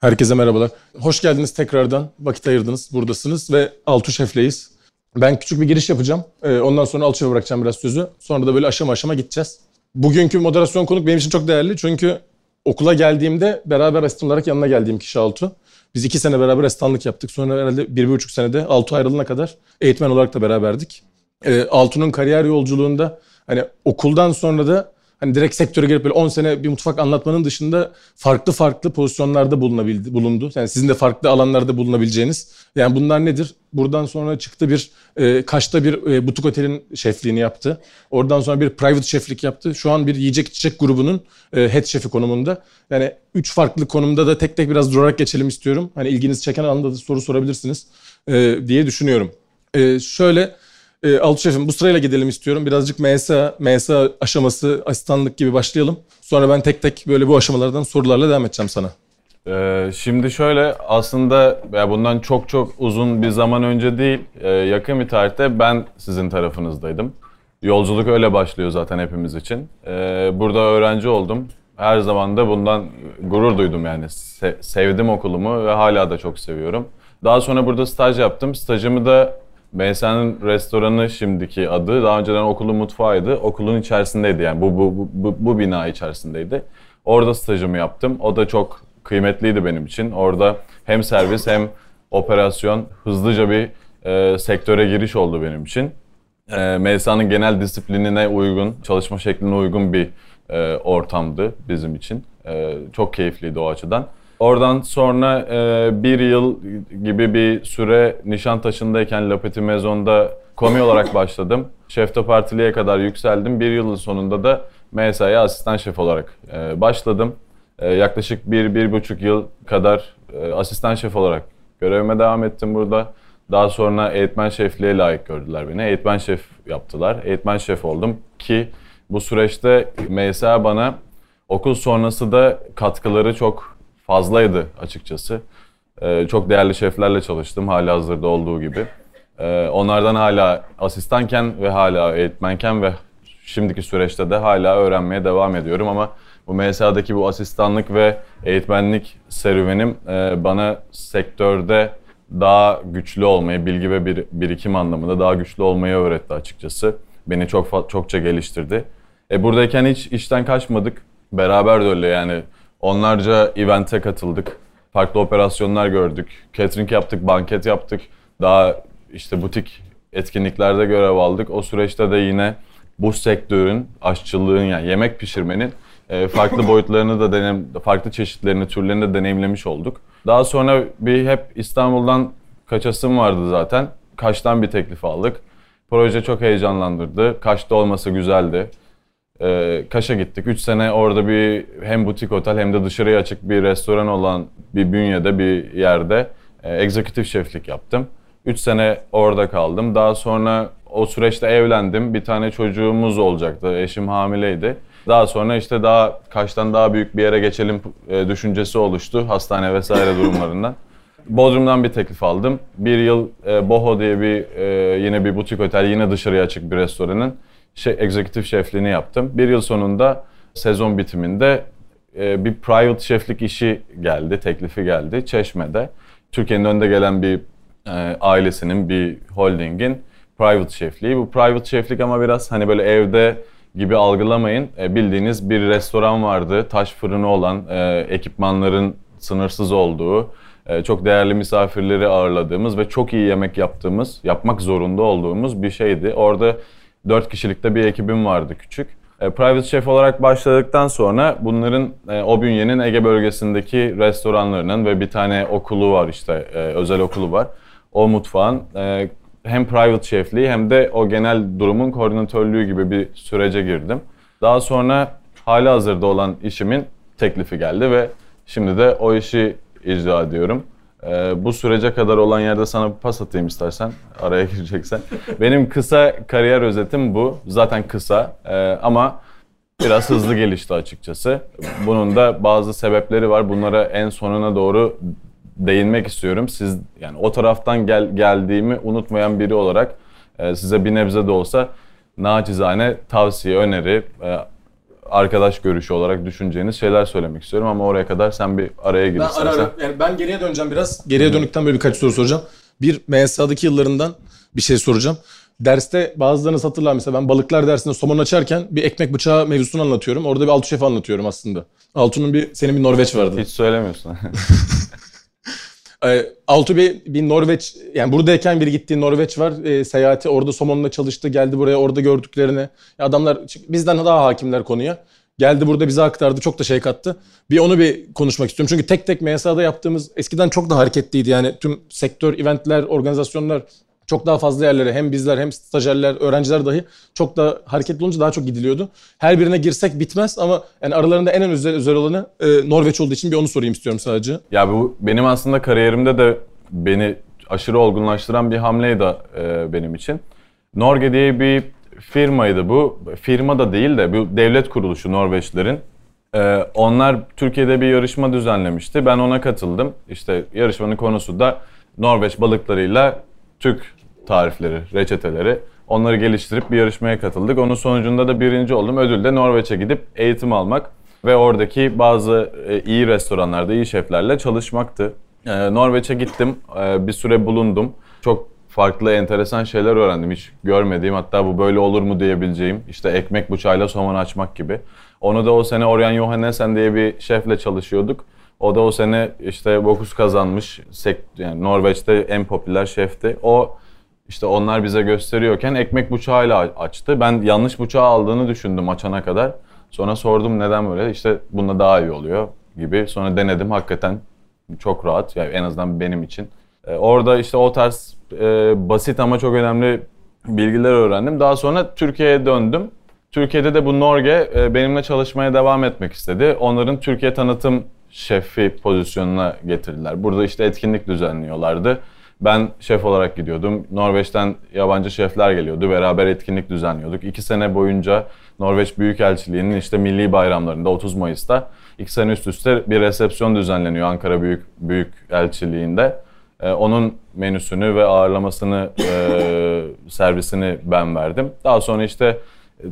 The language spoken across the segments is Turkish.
Herkese merhabalar. Hoş geldiniz tekrardan. Vakit ayırdınız, buradasınız ve Altu Şef'leyiz. Ben küçük bir giriş yapacağım. Ee, ondan sonra Altu Şef'e bırakacağım biraz sözü. Sonra da böyle aşama aşama gideceğiz. Bugünkü moderasyon konuk benim için çok değerli. Çünkü okula geldiğimde beraber asistan olarak yanına geldiğim kişi Altu. Biz iki sene beraber asistanlık yaptık. Sonra herhalde bir, bir buçuk senede Altu ayrılana kadar eğitmen olarak da beraberdik. Ee, Altu'nun kariyer yolculuğunda hani okuldan sonra da hani direkt sektöre girip böyle 10 sene bir mutfak anlatmanın dışında farklı farklı pozisyonlarda bulunabildi, bulundu. Yani sizin de farklı alanlarda bulunabileceğiniz. Yani bunlar nedir? Buradan sonra çıktı bir e, Kaş'ta bir e, butik otelin şefliğini yaptı. Oradan sonra bir private şeflik yaptı. Şu an bir yiyecek içecek grubunun e, head şefi konumunda. Yani üç farklı konumda da tek tek biraz durarak geçelim istiyorum. Hani ilginizi çeken alanda da soru sorabilirsiniz e, diye düşünüyorum. E, şöyle e, Altu Şef'im bu sırayla gidelim istiyorum. Birazcık MSA, MSA aşaması, asistanlık gibi başlayalım. Sonra ben tek tek böyle bu aşamalardan sorularla devam edeceğim sana. Ee, şimdi şöyle aslında ya bundan çok çok uzun bir zaman önce değil e, yakın bir tarihte ben sizin tarafınızdaydım. Yolculuk öyle başlıyor zaten hepimiz için. Ee, burada öğrenci oldum. Her zaman da bundan gurur duydum yani. Se- sevdim okulumu ve hala da çok seviyorum. Daha sonra burada staj yaptım. Stajımı da MSN'in restoranı şimdiki adı. Daha önceden okulun mutfağıydı. Okulun içerisindeydi yani bu, bu, bu, bu, bu bina içerisindeydi. Orada stajımı yaptım. O da çok kıymetliydi benim için. Orada hem servis hem operasyon hızlıca bir e, sektöre giriş oldu benim için. E, MSA'nın genel disiplinine uygun, çalışma şekline uygun bir e, ortamdı bizim için. E, çok keyifliydi o açıdan. Oradan sonra e, bir yıl gibi bir süre Nişantaşı'ndayken La Petit Maison'da komi olarak başladım. Şef de partiliye kadar yükseldim. Bir yılın sonunda da MSA'ya asistan şef olarak e, başladım. E, yaklaşık bir, bir buçuk yıl kadar e, asistan şef olarak görevime devam ettim burada. Daha sonra eğitmen şefliğe layık gördüler beni. Eğitmen şef yaptılar. Eğitmen şef oldum ki bu süreçte MSA bana okul sonrası da katkıları çok fazlaydı açıkçası. Ee, çok değerli şeflerle çalıştım hala hazırda olduğu gibi. Ee, onlardan hala asistanken ve hala eğitmenken ve şimdiki süreçte de hala öğrenmeye devam ediyorum ama bu MSA'daki bu asistanlık ve eğitmenlik serüvenim e, bana sektörde daha güçlü olmayı, bilgi ve bir, birikim anlamında daha güçlü olmayı öğretti açıkçası. Beni çok çokça geliştirdi. E buradayken hiç işten kaçmadık. Beraber de öyle yani onlarca event'e katıldık. Farklı operasyonlar gördük. Catering yaptık, banket yaptık. Daha işte butik etkinliklerde görev aldık. O süreçte de yine bu sektörün, aşçılığın yani yemek pişirmenin e, farklı boyutlarını da denem, farklı çeşitlerini, türlerini de deneyimlemiş olduk. Daha sonra bir hep İstanbul'dan kaçasım vardı zaten. Kaş'tan bir teklif aldık. Proje çok heyecanlandırdı. Kaş'ta olması güzeldi. Ee, Kaş'a gittik. 3 sene orada bir hem butik otel hem de dışarıya açık bir restoran olan bir bünyede bir yerde e, egzekutif şeflik yaptım. 3 sene orada kaldım. Daha sonra o süreçte evlendim. Bir tane çocuğumuz olacaktı. Eşim hamileydi. Daha sonra işte daha Kaş'tan daha büyük bir yere geçelim e, düşüncesi oluştu hastane vesaire durumlarından. Bodrum'dan bir teklif aldım. Bir yıl e, Boho diye bir e, yine bir butik otel, yine dışarıya açık bir restoranın şey, executive şefliğini yaptım. Bir yıl sonunda sezon bitiminde e, bir private şeflik işi geldi, teklifi geldi Çeşme'de. Türkiye'nin önde gelen bir e, ailesinin, bir holdingin private şefliği. Bu private şeflik ama biraz hani böyle evde gibi algılamayın. E, bildiğiniz bir restoran vardı, taş fırını olan, e, ekipmanların sınırsız olduğu, e, çok değerli misafirleri ağırladığımız ve çok iyi yemek yaptığımız, yapmak zorunda olduğumuz bir şeydi. Orada 4 kişilikte bir ekibim vardı küçük. E, private chef olarak başladıktan sonra bunların e, o bünyenin Ege bölgesindeki restoranlarının ve bir tane okulu var işte e, özel okulu var. O mutfağın e, hem private chefliği hem de o genel durumun koordinatörlüğü gibi bir sürece girdim. Daha sonra hali hazırda olan işimin teklifi geldi ve şimdi de o işi icra ediyorum. Ee, bu sürece kadar olan yerde sana bir pas atayım istersen araya gireceksen. Benim kısa kariyer özetim bu. Zaten kısa ee, ama biraz hızlı gelişti açıkçası. Bunun da bazı sebepleri var. Bunlara en sonuna doğru değinmek istiyorum. Siz yani o taraftan gel, geldiğimi unutmayan biri olarak e, size bir nebze de olsa naçizane tavsiye, öneri, e, arkadaş görüşü olarak düşüneceğiniz şeyler söylemek istiyorum ama oraya kadar sen bir araya gir Ben istersen. ara ara, yani ben geriye döneceğim biraz. Geriye döndükten böyle birkaç soru soracağım. Bir MSA'daki yıllarından bir şey soracağım. Derste bazılarınız hatırlar mesela ben balıklar dersinde somon açarken bir ekmek bıçağı mevzusunu anlatıyorum. Orada bir Altu Şef'i anlatıyorum aslında. Altu'nun bir, senin bir Norveç vardı. Hiç söylemiyorsun. Ee, Altu bir, bir Norveç, yani buradayken bir gittiği Norveç var. Ee, seyahati orada somonla çalıştı, geldi buraya orada gördüklerini. Adamlar bizden daha hakimler konuya. Geldi burada bize aktardı, çok da şey kattı. Bir onu bir konuşmak istiyorum. Çünkü tek tek MSA'da yaptığımız eskiden çok da hareketliydi. Yani tüm sektör, eventler, organizasyonlar çok daha fazla yerlere hem bizler hem stajyerler, öğrenciler dahi çok da hareketli olunca daha çok gidiliyordu. Her birine girsek bitmez ama yani aralarında en en özel, özel olanı e, Norveç olduğu için bir onu sorayım istiyorum sadece. Ya bu benim aslında kariyerimde de beni aşırı olgunlaştıran bir hamleydi e, benim için. Norge diye bir firmaydı bu. Firma da değil de bu devlet kuruluşu Norveçlerin. E, onlar Türkiye'de bir yarışma düzenlemişti. Ben ona katıldım. İşte yarışmanın konusu da Norveç balıklarıyla Türk tarifleri, reçeteleri. Onları geliştirip bir yarışmaya katıldık. Onun sonucunda da birinci oldum. Ödül de Norveç'e gidip eğitim almak ve oradaki bazı e, iyi restoranlarda iyi şeflerle çalışmaktı. E, Norveç'e gittim, e, bir süre bulundum. Çok farklı, enteresan şeyler öğrendim. Hiç görmediğim, hatta bu böyle olur mu diyebileceğim. İşte ekmek bıçağıyla somon açmak gibi. Onu da o sene Orjan Johannesen diye bir şefle çalışıyorduk. O da o sene işte Bokus kazanmış. Yani Norveç'te en popüler şefti. O işte onlar bize gösteriyorken ekmek bıçağıyla açtı. Ben yanlış bıçağı aldığını düşündüm açana kadar. Sonra sordum neden böyle? İşte bunda daha iyi oluyor gibi. Sonra denedim hakikaten çok rahat. Yani en azından benim için. Ee, orada işte o tarz e, basit ama çok önemli bilgiler öğrendim. Daha sonra Türkiye'ye döndüm. Türkiye'de de bu Norge e, benimle çalışmaya devam etmek istedi. Onların Türkiye tanıtım şefi pozisyonuna getirdiler. Burada işte etkinlik düzenliyorlardı. Ben şef olarak gidiyordum. Norveç'ten yabancı şefler geliyordu. Beraber etkinlik düzenliyorduk. İki sene boyunca Norveç Büyükelçiliği'nin işte milli bayramlarında 30 Mayıs'ta iki sene üst üste bir resepsiyon düzenleniyor Ankara Büyük Büyükelçiliği'nde. Ee, onun menüsünü ve ağırlamasını, e, servisini ben verdim. Daha sonra işte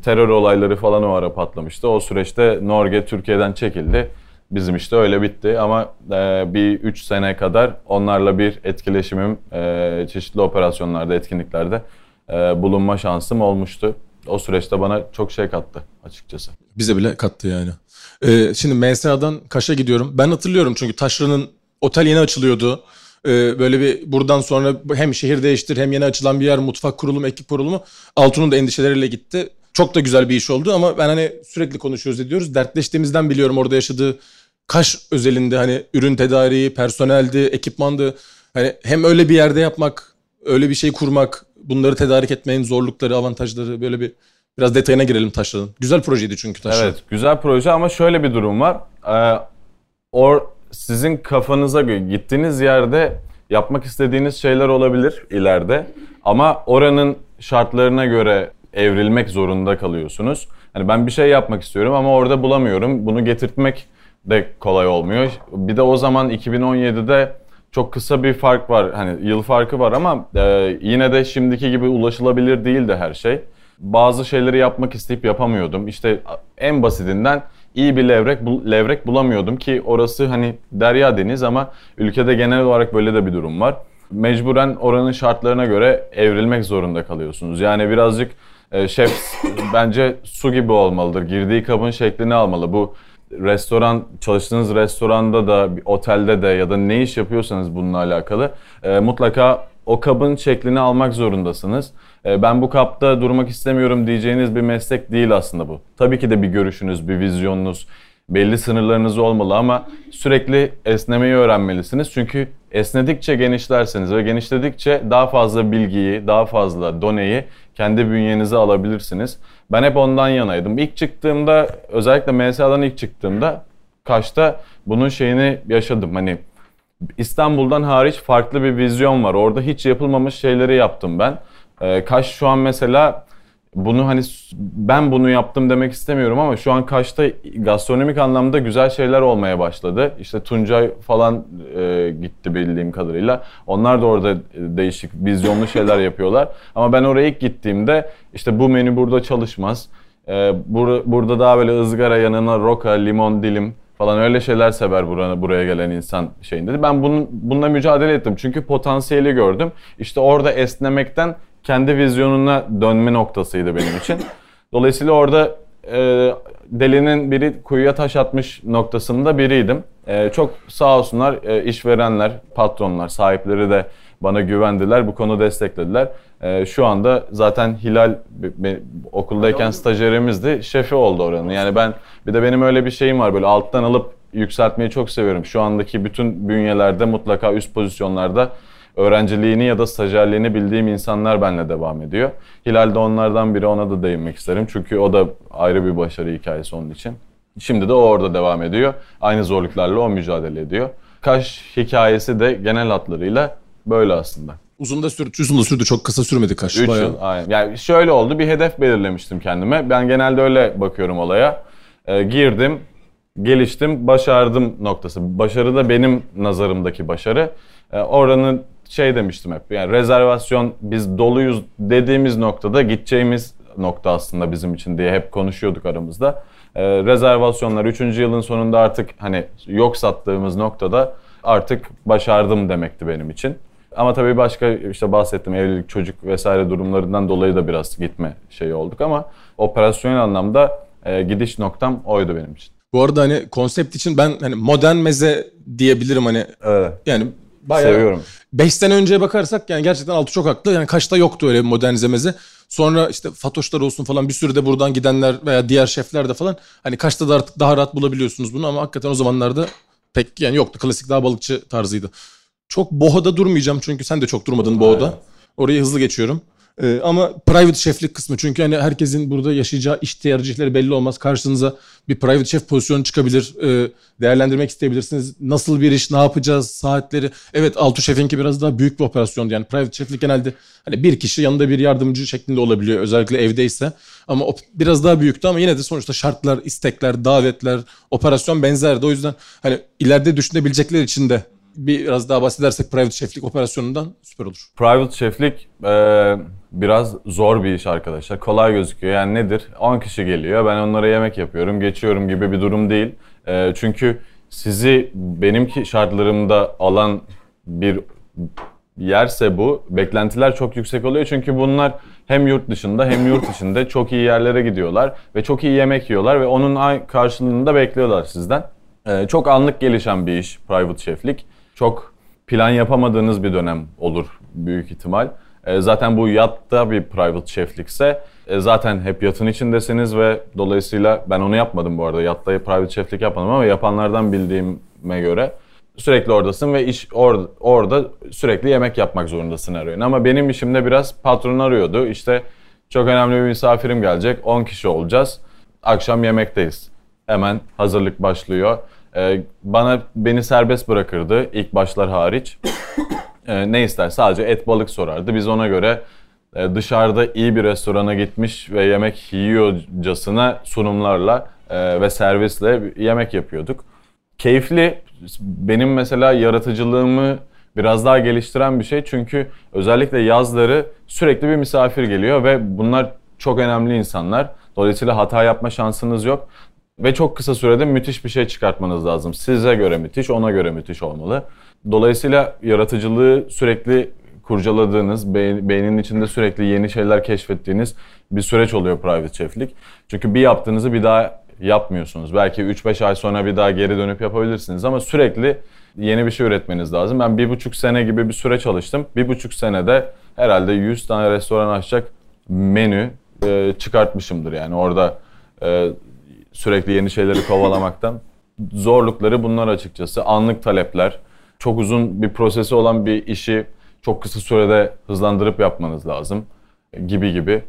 terör olayları falan o ara patlamıştı. O süreçte Norge Türkiye'den çekildi. Bizim işte öyle bitti ama e, bir 3 sene kadar onlarla bir etkileşimim e, çeşitli operasyonlarda, etkinliklerde e, bulunma şansım olmuştu. O süreçte bana çok şey kattı açıkçası. Bize bile kattı yani. Ee, şimdi MSA'dan Kaş'a gidiyorum. Ben hatırlıyorum çünkü Taşra'nın otel yeni açılıyordu. Ee, böyle bir buradan sonra hem şehir değiştir hem yeni açılan bir yer, mutfak kurulumu, ekip kurulumu. Altun'un da endişeleriyle gitti. Çok da güzel bir iş oldu ama ben hani sürekli konuşuyoruz ediyoruz. Dertleştiğimizden biliyorum orada yaşadığı Kaş özelinde hani ürün tedariği, personeldi, ekipmandı. Hani hem öyle bir yerde yapmak, öyle bir şey kurmak, bunları tedarik etmenin zorlukları, avantajları böyle bir biraz detayına girelim Taşra'nın. Güzel projeydi çünkü Taşra. Evet, güzel proje ama şöyle bir durum var. Ee, or sizin kafanıza göre gittiğiniz yerde yapmak istediğiniz şeyler olabilir ileride. Ama oranın şartlarına göre evrilmek zorunda kalıyorsunuz. Hani ben bir şey yapmak istiyorum ama orada bulamıyorum. Bunu getirtmek de kolay olmuyor. Bir de o zaman 2017'de çok kısa bir fark var. Hani yıl farkı var ama e, yine de şimdiki gibi ulaşılabilir değildi her şey. Bazı şeyleri yapmak isteyip yapamıyordum. İşte en basitinden iyi bir levrek levrek bulamıyordum ki orası hani derya deniz ama ülkede genel olarak böyle de bir durum var. Mecburen oranın şartlarına göre evrilmek zorunda kalıyorsunuz. Yani birazcık e, şef bence su gibi olmalıdır. Girdiği kabın şeklini almalı. Bu restoran çalıştığınız restoranda da bir otelde de ya da ne iş yapıyorsanız bununla alakalı e, mutlaka o kabın şeklini almak zorundasınız. E, ben bu kapta durmak istemiyorum diyeceğiniz bir meslek değil aslında bu. Tabii ki de bir görüşünüz, bir vizyonunuz, belli sınırlarınız olmalı ama sürekli esnemeyi öğrenmelisiniz. Çünkü esnedikçe genişlersiniz ve genişledikçe daha fazla bilgiyi, daha fazla doneyi kendi bünyenize alabilirsiniz. Ben hep ondan yanaydım. İlk çıktığımda, özellikle MSA'dan ilk çıktığımda Kaş'ta bunun şeyini yaşadım. Hani İstanbul'dan hariç farklı bir vizyon var. Orada hiç yapılmamış şeyleri yaptım ben. Ee, Kaş şu an mesela bunu hani ben bunu yaptım demek istemiyorum ama şu an Kaş'ta gastronomik anlamda güzel şeyler olmaya başladı. İşte Tuncay falan e, gitti bildiğim kadarıyla. Onlar da orada değişik vizyonlu şeyler yapıyorlar. Ama ben oraya ilk gittiğimde işte bu menü burada çalışmaz. Ee, bur- burada daha böyle ızgara yanına roka, limon dilim falan öyle şeyler sever buraya, buraya gelen insan şeyinde. Ben bunun, bununla mücadele ettim. Çünkü potansiyeli gördüm. İşte orada esnemekten kendi vizyonuna dönme noktasıydı benim için. Dolayısıyla orada e, delinin biri kuyuya taş atmış noktasında biriydim. E, çok sağ olsunlar e, işverenler, patronlar, sahipleri de bana güvendiler. Bu konu desteklediler. E, şu anda zaten Hilal be- be- okuldayken stajyerimizdi. Şefi oldu oranın. Yani ben bir de benim öyle bir şeyim var. Böyle alttan alıp yükseltmeyi çok seviyorum. Şu andaki bütün bünyelerde mutlaka üst pozisyonlarda öğrenciliğini ya da stajyerliğini bildiğim insanlar benimle devam ediyor. Hilal de onlardan biri ona da değinmek isterim. Çünkü o da ayrı bir başarı hikayesi onun için. Şimdi de o orada devam ediyor. Aynı zorluklarla o mücadele ediyor. Kaş hikayesi de genel hatlarıyla böyle aslında. Uzun da sürdü, uzun da sürdü. Çok kısa sürmedi kaş. 3 Bayağı. yıl aynen. Yani şöyle oldu bir hedef belirlemiştim kendime. Ben genelde öyle bakıyorum olaya. Ee, girdim, geliştim, başardım noktası. Başarı da benim nazarımdaki başarı. Ee, oranın şey demiştim hep. Yani rezervasyon biz doluyuz dediğimiz noktada gideceğimiz nokta aslında bizim için diye hep konuşuyorduk aramızda. Ee, rezervasyonlar 3. yılın sonunda artık hani yok sattığımız noktada artık başardım demekti benim için. Ama tabii başka işte bahsettim evlilik, çocuk vesaire durumlarından dolayı da biraz gitme şeyi olduk ama operasyonel anlamda e, gidiş noktam oydu benim için. Bu arada hani konsept için ben hani modern meze diyebilirim hani Evet. yani bayağı Seviyorum. 5 sene önceye bakarsak yani gerçekten Altı çok haklı. Yani Kaş'ta yoktu öyle bir modernize meze. Sonra işte Fatoşlar olsun falan bir sürü de buradan gidenler veya diğer şefler de falan hani Kaş'ta da artık daha rahat bulabiliyorsunuz bunu ama hakikaten o zamanlarda pek yani yoktu. Klasik daha balıkçı tarzıydı. Çok bohada durmayacağım çünkü sen de çok durmadın bohada. Orayı hızlı geçiyorum. Ee, ama private şeflik kısmı çünkü hani herkesin burada yaşayacağı iş tercihleri belli olmaz. Karşınıza bir private şef pozisyonu çıkabilir. Ee, değerlendirmek isteyebilirsiniz. Nasıl bir iş, ne yapacağız, saatleri. Evet Altu Şef'inki biraz daha büyük bir operasyondu. Yani private şeflik genelde hani bir kişi yanında bir yardımcı şeklinde olabiliyor. Özellikle evdeyse. Ama biraz daha büyüktü ama yine de sonuçta şartlar, istekler, davetler, operasyon benzerdi. O yüzden hani ileride düşünebilecekler için de biraz daha bahsedersek private şeflik operasyonundan süper olur. Private şeflik e, biraz zor bir iş arkadaşlar. Kolay gözüküyor. Yani nedir? 10 kişi geliyor. Ben onlara yemek yapıyorum, geçiyorum gibi bir durum değil. E, çünkü sizi benimki şartlarımda alan bir yerse bu beklentiler çok yüksek oluyor. Çünkü bunlar hem yurt dışında hem yurt içinde çok iyi yerlere gidiyorlar ve çok iyi yemek yiyorlar ve onun karşılığını da bekliyorlar sizden. Ee, çok anlık gelişen bir iş private şeflik. Çok plan yapamadığınız bir dönem olur büyük ihtimal. Ee, zaten bu yatta bir private şeflikse e, zaten hep yatın içindesiniz ve dolayısıyla ben onu yapmadım bu arada. Yatta private şeflik yapmadım ama yapanlardan bildiğime göre sürekli oradasın ve iş or, orada sürekli yemek yapmak zorundasın öğün. Ama benim işimde biraz patron arıyordu. İşte çok önemli bir misafirim gelecek. 10 kişi olacağız. Akşam yemekteyiz. Hemen hazırlık başlıyor. Ee, bana beni serbest bırakırdı ilk başlar hariç. Ee, ne ister? Sadece et balık sorardı. Biz ona göre e, dışarıda iyi bir restorana gitmiş ve yemek yiyorcasına sunumlarla e, ve servisle yemek yapıyorduk. Keyifli. Benim mesela yaratıcılığımı biraz daha geliştiren bir şey. Çünkü özellikle yazları sürekli bir misafir geliyor ve bunlar çok önemli insanlar. Dolayısıyla hata yapma şansınız yok. Ve çok kısa sürede müthiş bir şey çıkartmanız lazım. Size göre müthiş, ona göre müthiş olmalı. Dolayısıyla yaratıcılığı sürekli kurcaladığınız, beynin içinde sürekli yeni şeyler keşfettiğiniz bir süreç oluyor private chef'lik. Çünkü bir yaptığınızı bir daha yapmıyorsunuz. Belki 3-5 ay sonra bir daha geri dönüp yapabilirsiniz ama sürekli yeni bir şey üretmeniz lazım. Ben bir buçuk sene gibi bir süre çalıştım. Bir buçuk senede herhalde 100 tane restoran açacak menü çıkartmışımdır yani orada sürekli yeni şeyleri kovalamaktan. Zorlukları bunlar açıkçası. Anlık talepler, çok uzun bir prosesi olan bir işi çok kısa sürede hızlandırıp yapmanız lazım gibi gibi.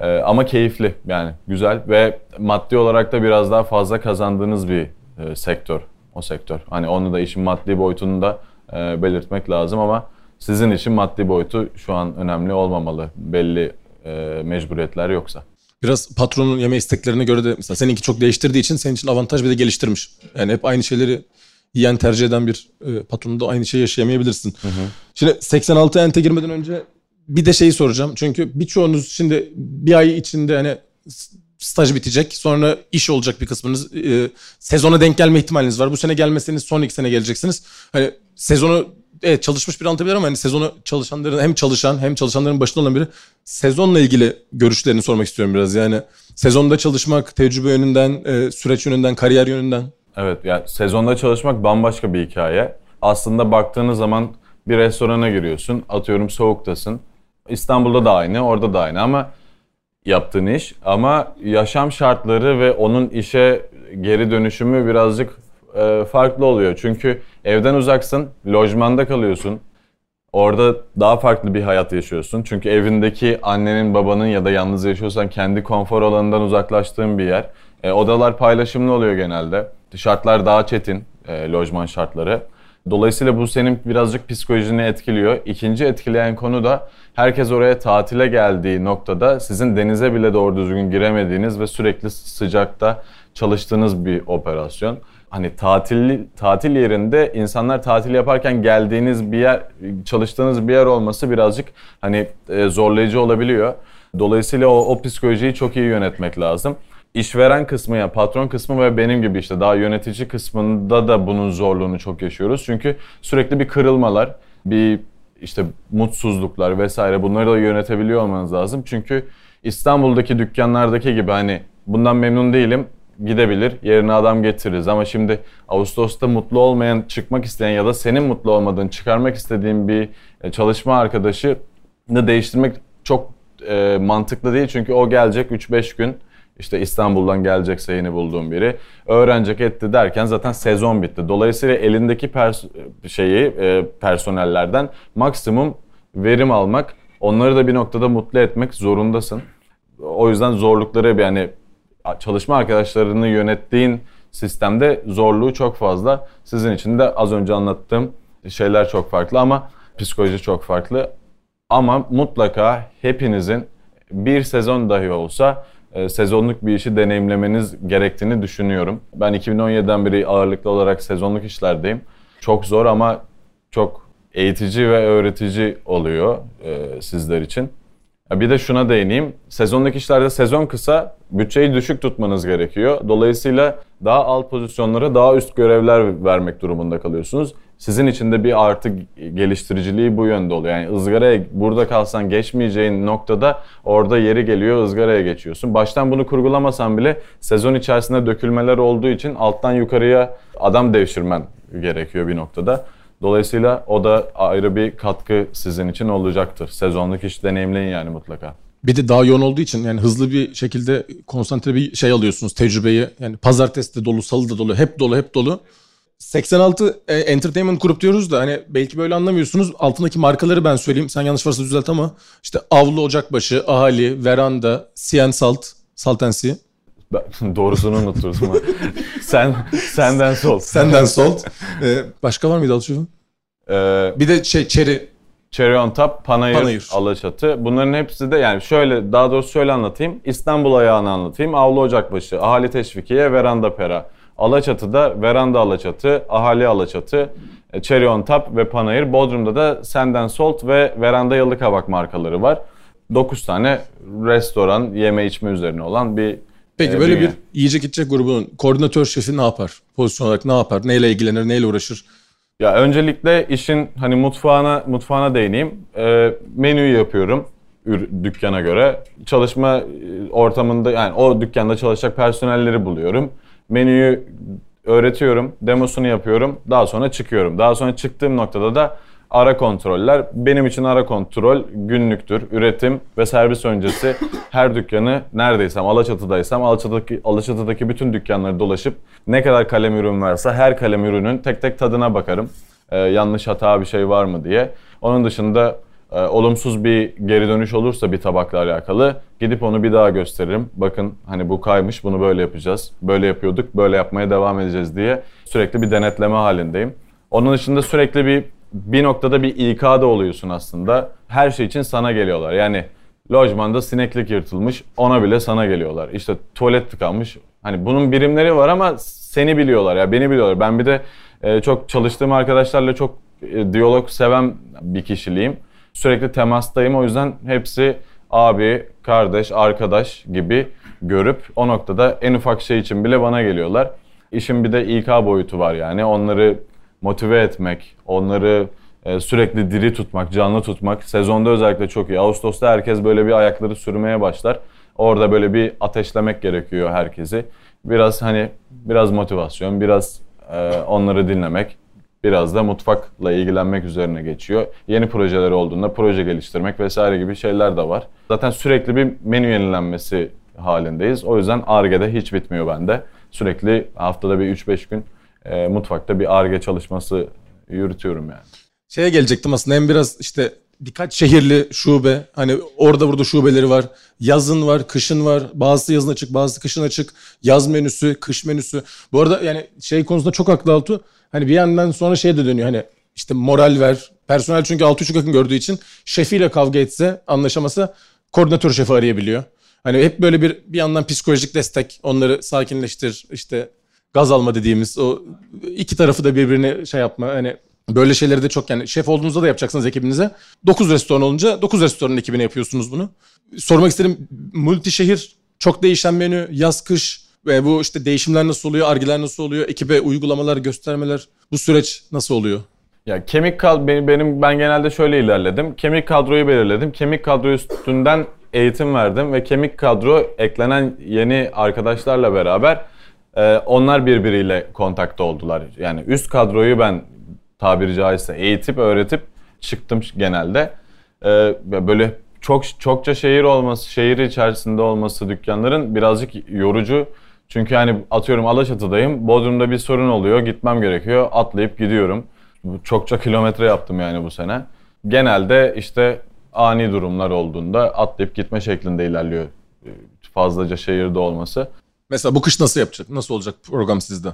Ee, ama keyifli yani güzel ve maddi olarak da biraz daha fazla kazandığınız bir e, sektör o sektör. Hani onu da işin maddi boyutunu da e, belirtmek lazım ama sizin için maddi boyutu şu an önemli olmamalı belli e, mecburiyetler yoksa. Biraz patronun yeme isteklerine göre de mesela seninki çok değiştirdiği için senin için avantaj bir de geliştirmiş. Yani hep aynı şeyleri yiyen tercih eden bir e, patronda aynı şeyi yaşayamayabilirsin. Şimdi 86 ente girmeden önce bir de şeyi soracağım. Çünkü birçoğunuz şimdi bir ay içinde hani staj bitecek. Sonra iş olacak bir kısmınız. E, sezona denk gelme ihtimaliniz var. Bu sene gelmeseniz son iki sene geleceksiniz. Hani sezonu evet çalışmış bir anlatabilir ama hani sezonu çalışanların hem çalışan hem çalışanların başında olan biri sezonla ilgili görüşlerini sormak istiyorum biraz. Yani sezonda çalışmak, tecrübe yönünden, e, süreç yönünden, kariyer yönünden. Evet yani sezonda çalışmak bambaşka bir hikaye. Aslında baktığınız zaman bir restorana giriyorsun. Atıyorum soğuktasın. İstanbul'da da aynı, orada da aynı ama yaptığın iş ama yaşam şartları ve onun işe geri dönüşümü birazcık e, farklı oluyor. Çünkü evden uzaksın, lojmanda kalıyorsun. Orada daha farklı bir hayat yaşıyorsun. Çünkü evindeki annenin, babanın ya da yalnız yaşıyorsan kendi konfor alanından uzaklaştığın bir yer. E, odalar paylaşımlı oluyor genelde. Şartlar daha çetin, e, lojman şartları. Dolayısıyla bu senin birazcık psikolojini etkiliyor. İkinci etkileyen konu da herkes oraya tatile geldiği noktada sizin denize bile doğru düzgün giremediğiniz ve sürekli sıcakta çalıştığınız bir operasyon. Hani tatil tatil yerinde insanlar tatil yaparken geldiğiniz bir yer, çalıştığınız bir yer olması birazcık hani e, zorlayıcı olabiliyor. Dolayısıyla o, o psikolojiyi çok iyi yönetmek lazım işveren kısmı ya patron kısmı ve benim gibi işte daha yönetici kısmında da bunun zorluğunu çok yaşıyoruz. Çünkü sürekli bir kırılmalar, bir işte mutsuzluklar vesaire bunları da yönetebiliyor olmanız lazım. Çünkü İstanbul'daki dükkanlardaki gibi hani bundan memnun değilim gidebilir. Yerine adam getiririz. Ama şimdi Ağustos'ta mutlu olmayan, çıkmak isteyen ya da senin mutlu olmadığın, çıkarmak istediğin bir e, çalışma arkadaşı değiştirmek çok e, mantıklı değil. Çünkü o gelecek 3-5 gün işte İstanbul'dan gelecekse yeni bulduğum biri öğrenecek etti derken zaten sezon bitti. Dolayısıyla elindeki pers şeyi e, personellerden maksimum verim almak, onları da bir noktada mutlu etmek zorundasın. O yüzden zorlukları yani çalışma arkadaşlarını yönettiğin sistemde zorluğu çok fazla. Sizin için de az önce anlattığım şeyler çok farklı ama psikoloji çok farklı. Ama mutlaka hepinizin bir sezon dahi olsa e, sezonluk bir işi deneyimlemeniz gerektiğini düşünüyorum. Ben 2017'den beri ağırlıklı olarak sezonluk işlerdeyim. Çok zor ama çok eğitici ve öğretici oluyor e, sizler için. Bir de şuna değineyim. Sezonluk işlerde sezon kısa, bütçeyi düşük tutmanız gerekiyor. Dolayısıyla daha alt pozisyonlara daha üst görevler vermek durumunda kalıyorsunuz. Sizin için de bir artı geliştiriciliği bu yönde oluyor. Yani ızgaraya burada kalsan geçmeyeceğin noktada orada yeri geliyor ızgaraya geçiyorsun. Baştan bunu kurgulamasan bile sezon içerisinde dökülmeler olduğu için alttan yukarıya adam devşirmen gerekiyor bir noktada. Dolayısıyla o da ayrı bir katkı sizin için olacaktır. Sezonluk iş deneyimleyin yani mutlaka. Bir de daha yoğun olduğu için yani hızlı bir şekilde konsantre bir şey alıyorsunuz tecrübeyi. Yani pazartesi de dolu, salı da dolu, hep dolu, hep dolu. 86 e, Entertainment Group diyoruz da hani belki böyle anlamıyorsunuz. Altındaki markaları ben söyleyeyim. Sen yanlış varsa düzelt ama işte Avlu Ocakbaşı, Ahali, Veranda, Sien Salt, Saltensi. Doğrusunu unuturuz ama. Sen, senden sol. Senden sol. Ee, başka var mıydı Alçıvın? Ee, bir de şey Cherry. Cherry on top, Panayır, Panayır, Alaçatı. Bunların hepsi de yani şöyle daha doğrusu şöyle anlatayım. İstanbul ayağını anlatayım. Avlu Ocakbaşı, Ahali Teşvikiye, Veranda Pera. Alaçatı'da Veranda Alaçatı, Ahali Alaçatı, e, Cherry on top ve Panayır. Bodrum'da da Senden Salt ve Veranda Yalıkavak markaları var. 9 tane restoran, yeme içme üzerine olan bir Peki e, böyle dünya. bir yiyecek içecek grubunun koordinatör şefi ne yapar? Pozisyon olarak ne yapar? Neyle ilgilenir? Neyle uğraşır? Ya öncelikle işin hani mutfağına mutfağına değineyim. E, menüyü yapıyorum dükkana göre. Çalışma e, ortamında yani o dükkanda çalışacak personelleri buluyorum. Menüyü öğretiyorum, demosunu yapıyorum. Daha sonra çıkıyorum. Daha sonra çıktığım noktada da ara kontroller. Benim için ara kontrol günlüktür. Üretim ve servis öncesi her dükkanı neredeysem, Alaçatı'daysam Alaçatı'daki, Alaçatı'daki bütün dükkanları dolaşıp ne kadar kalem ürün varsa her kalem ürünün tek tek tadına bakarım. Ee, yanlış hata bir şey var mı diye. Onun dışında e, olumsuz bir geri dönüş olursa bir tabakla alakalı gidip onu bir daha gösteririm. Bakın hani bu kaymış bunu böyle yapacağız. Böyle yapıyorduk böyle yapmaya devam edeceğiz diye sürekli bir denetleme halindeyim. Onun dışında sürekli bir bir noktada bir İK da oluyorsun aslında. Her şey için sana geliyorlar. Yani lojmanda sineklik yırtılmış ona bile sana geliyorlar. İşte tuvalet tıkanmış. Hani bunun birimleri var ama seni biliyorlar ya beni biliyorlar. Ben bir de e, çok çalıştığım arkadaşlarla çok e, diyalog seven bir kişiliğim. Sürekli temastayım o yüzden hepsi abi, kardeş, arkadaş gibi görüp o noktada en ufak şey için bile bana geliyorlar. İşin bir de İK boyutu var yani. Onları motive etmek, onları e, sürekli diri tutmak, canlı tutmak. Sezonda özellikle çok iyi. Ağustos'ta herkes böyle bir ayakları sürmeye başlar. Orada böyle bir ateşlemek gerekiyor herkesi. Biraz hani biraz motivasyon, biraz e, onları dinlemek, biraz da mutfakla ilgilenmek üzerine geçiyor. Yeni projeler olduğunda proje geliştirmek vesaire gibi şeyler de var. Zaten sürekli bir menü yenilenmesi halindeyiz. O yüzden ARGE'de hiç bitmiyor bende. Sürekli haftada bir 3-5 gün e, mutfakta bir ARGE çalışması yürütüyorum yani. Şeye gelecektim aslında hem biraz işte birkaç şehirli şube hani orada burada şubeleri var. Yazın var, kışın var. Bazısı yazın açık, bazısı kışın açık. Yaz menüsü, kış menüsü. Bu arada yani şey konusunda çok haklı Altu. Hani bir yandan sonra şey de dönüyor hani işte moral ver. Personel çünkü altı çok yakın gördüğü için şefiyle kavga etse, anlaşamasa koordinatör şefi arayabiliyor. Hani hep böyle bir bir yandan psikolojik destek, onları sakinleştir, işte gaz alma dediğimiz o iki tarafı da birbirine şey yapma hani böyle şeyleri de çok yani şef olduğunuzda da yapacaksınız ekibinize. 9 restoran olunca 9 restoranın ekibine yapıyorsunuz bunu. Sormak istedim multi şehir çok değişen menü yaz kış ve bu işte değişimler nasıl oluyor, argiler nasıl oluyor, ekibe uygulamalar, göstermeler bu süreç nasıl oluyor? Ya kemik kad benim, benim ben genelde şöyle ilerledim. Kemik kadroyu belirledim. Kemik kadro üstünden eğitim verdim ve kemik kadro eklenen yeni arkadaşlarla beraber e, onlar birbiriyle kontakta oldular. Yani üst kadroyu ben tabiri caizse eğitip öğretip çıktım genelde. E, böyle çok çokça şehir olması, şehir içerisinde olması dükkanların birazcık yorucu. Çünkü hani atıyorum Alaçatı'dayım. Bodrum'da bir sorun oluyor. Gitmem gerekiyor. Atlayıp gidiyorum. Çokça kilometre yaptım yani bu sene. Genelde işte ani durumlar olduğunda atlayıp gitme şeklinde ilerliyor. Fazlaca şehirde olması. Mesela bu kış nasıl yapacak? Nasıl olacak program sizde?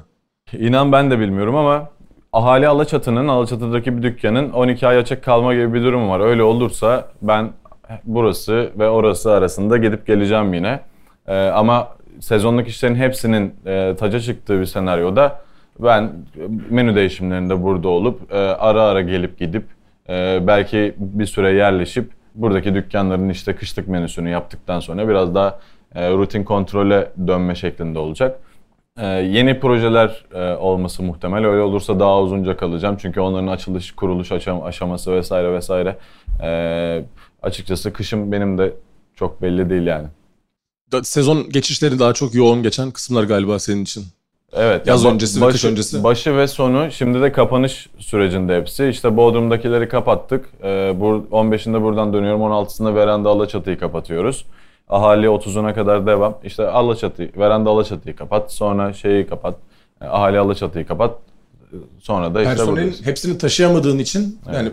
İnan ben de bilmiyorum ama ahali Alaçatı'nın, Alaçatı'daki bir dükkanın 12 ay açık kalma gibi bir durum var. Öyle olursa ben burası ve orası arasında gidip geleceğim yine. Ee, ama sezonluk işlerin hepsinin e, taca çıktığı bir senaryoda ben menü değişimlerinde burada olup e, ara ara gelip gidip e, belki bir süre yerleşip buradaki dükkanların işte kışlık menüsünü yaptıktan sonra biraz daha rutin kontrole dönme şeklinde olacak. E, yeni projeler e, olması muhtemel. Öyle olursa daha uzunca kalacağım. Çünkü onların açılış, kuruluş aşam aşaması vesaire vesaire. E, açıkçası kışım benim de çok belli değil yani. Da- Sezon geçişleri daha çok yoğun geçen kısımlar galiba senin için. Evet. Yaz ya öncesi ve kış öncesi. Başı ve sonu şimdi de kapanış sürecinde hepsi. İşte Bodrum'dakileri kapattık. Ee, bu 15'inde buradan dönüyorum. 16'sında veranda Alaçatı'yı kapatıyoruz. Ahali 30'una kadar devam. İşte Alaçatı, veranda Alaçatı'yı kapat. Sonra şeyi kapat. e, Ahali Alaçatı'yı kapat. Sonra da işte Personelin buradayız. hepsini taşıyamadığın için yani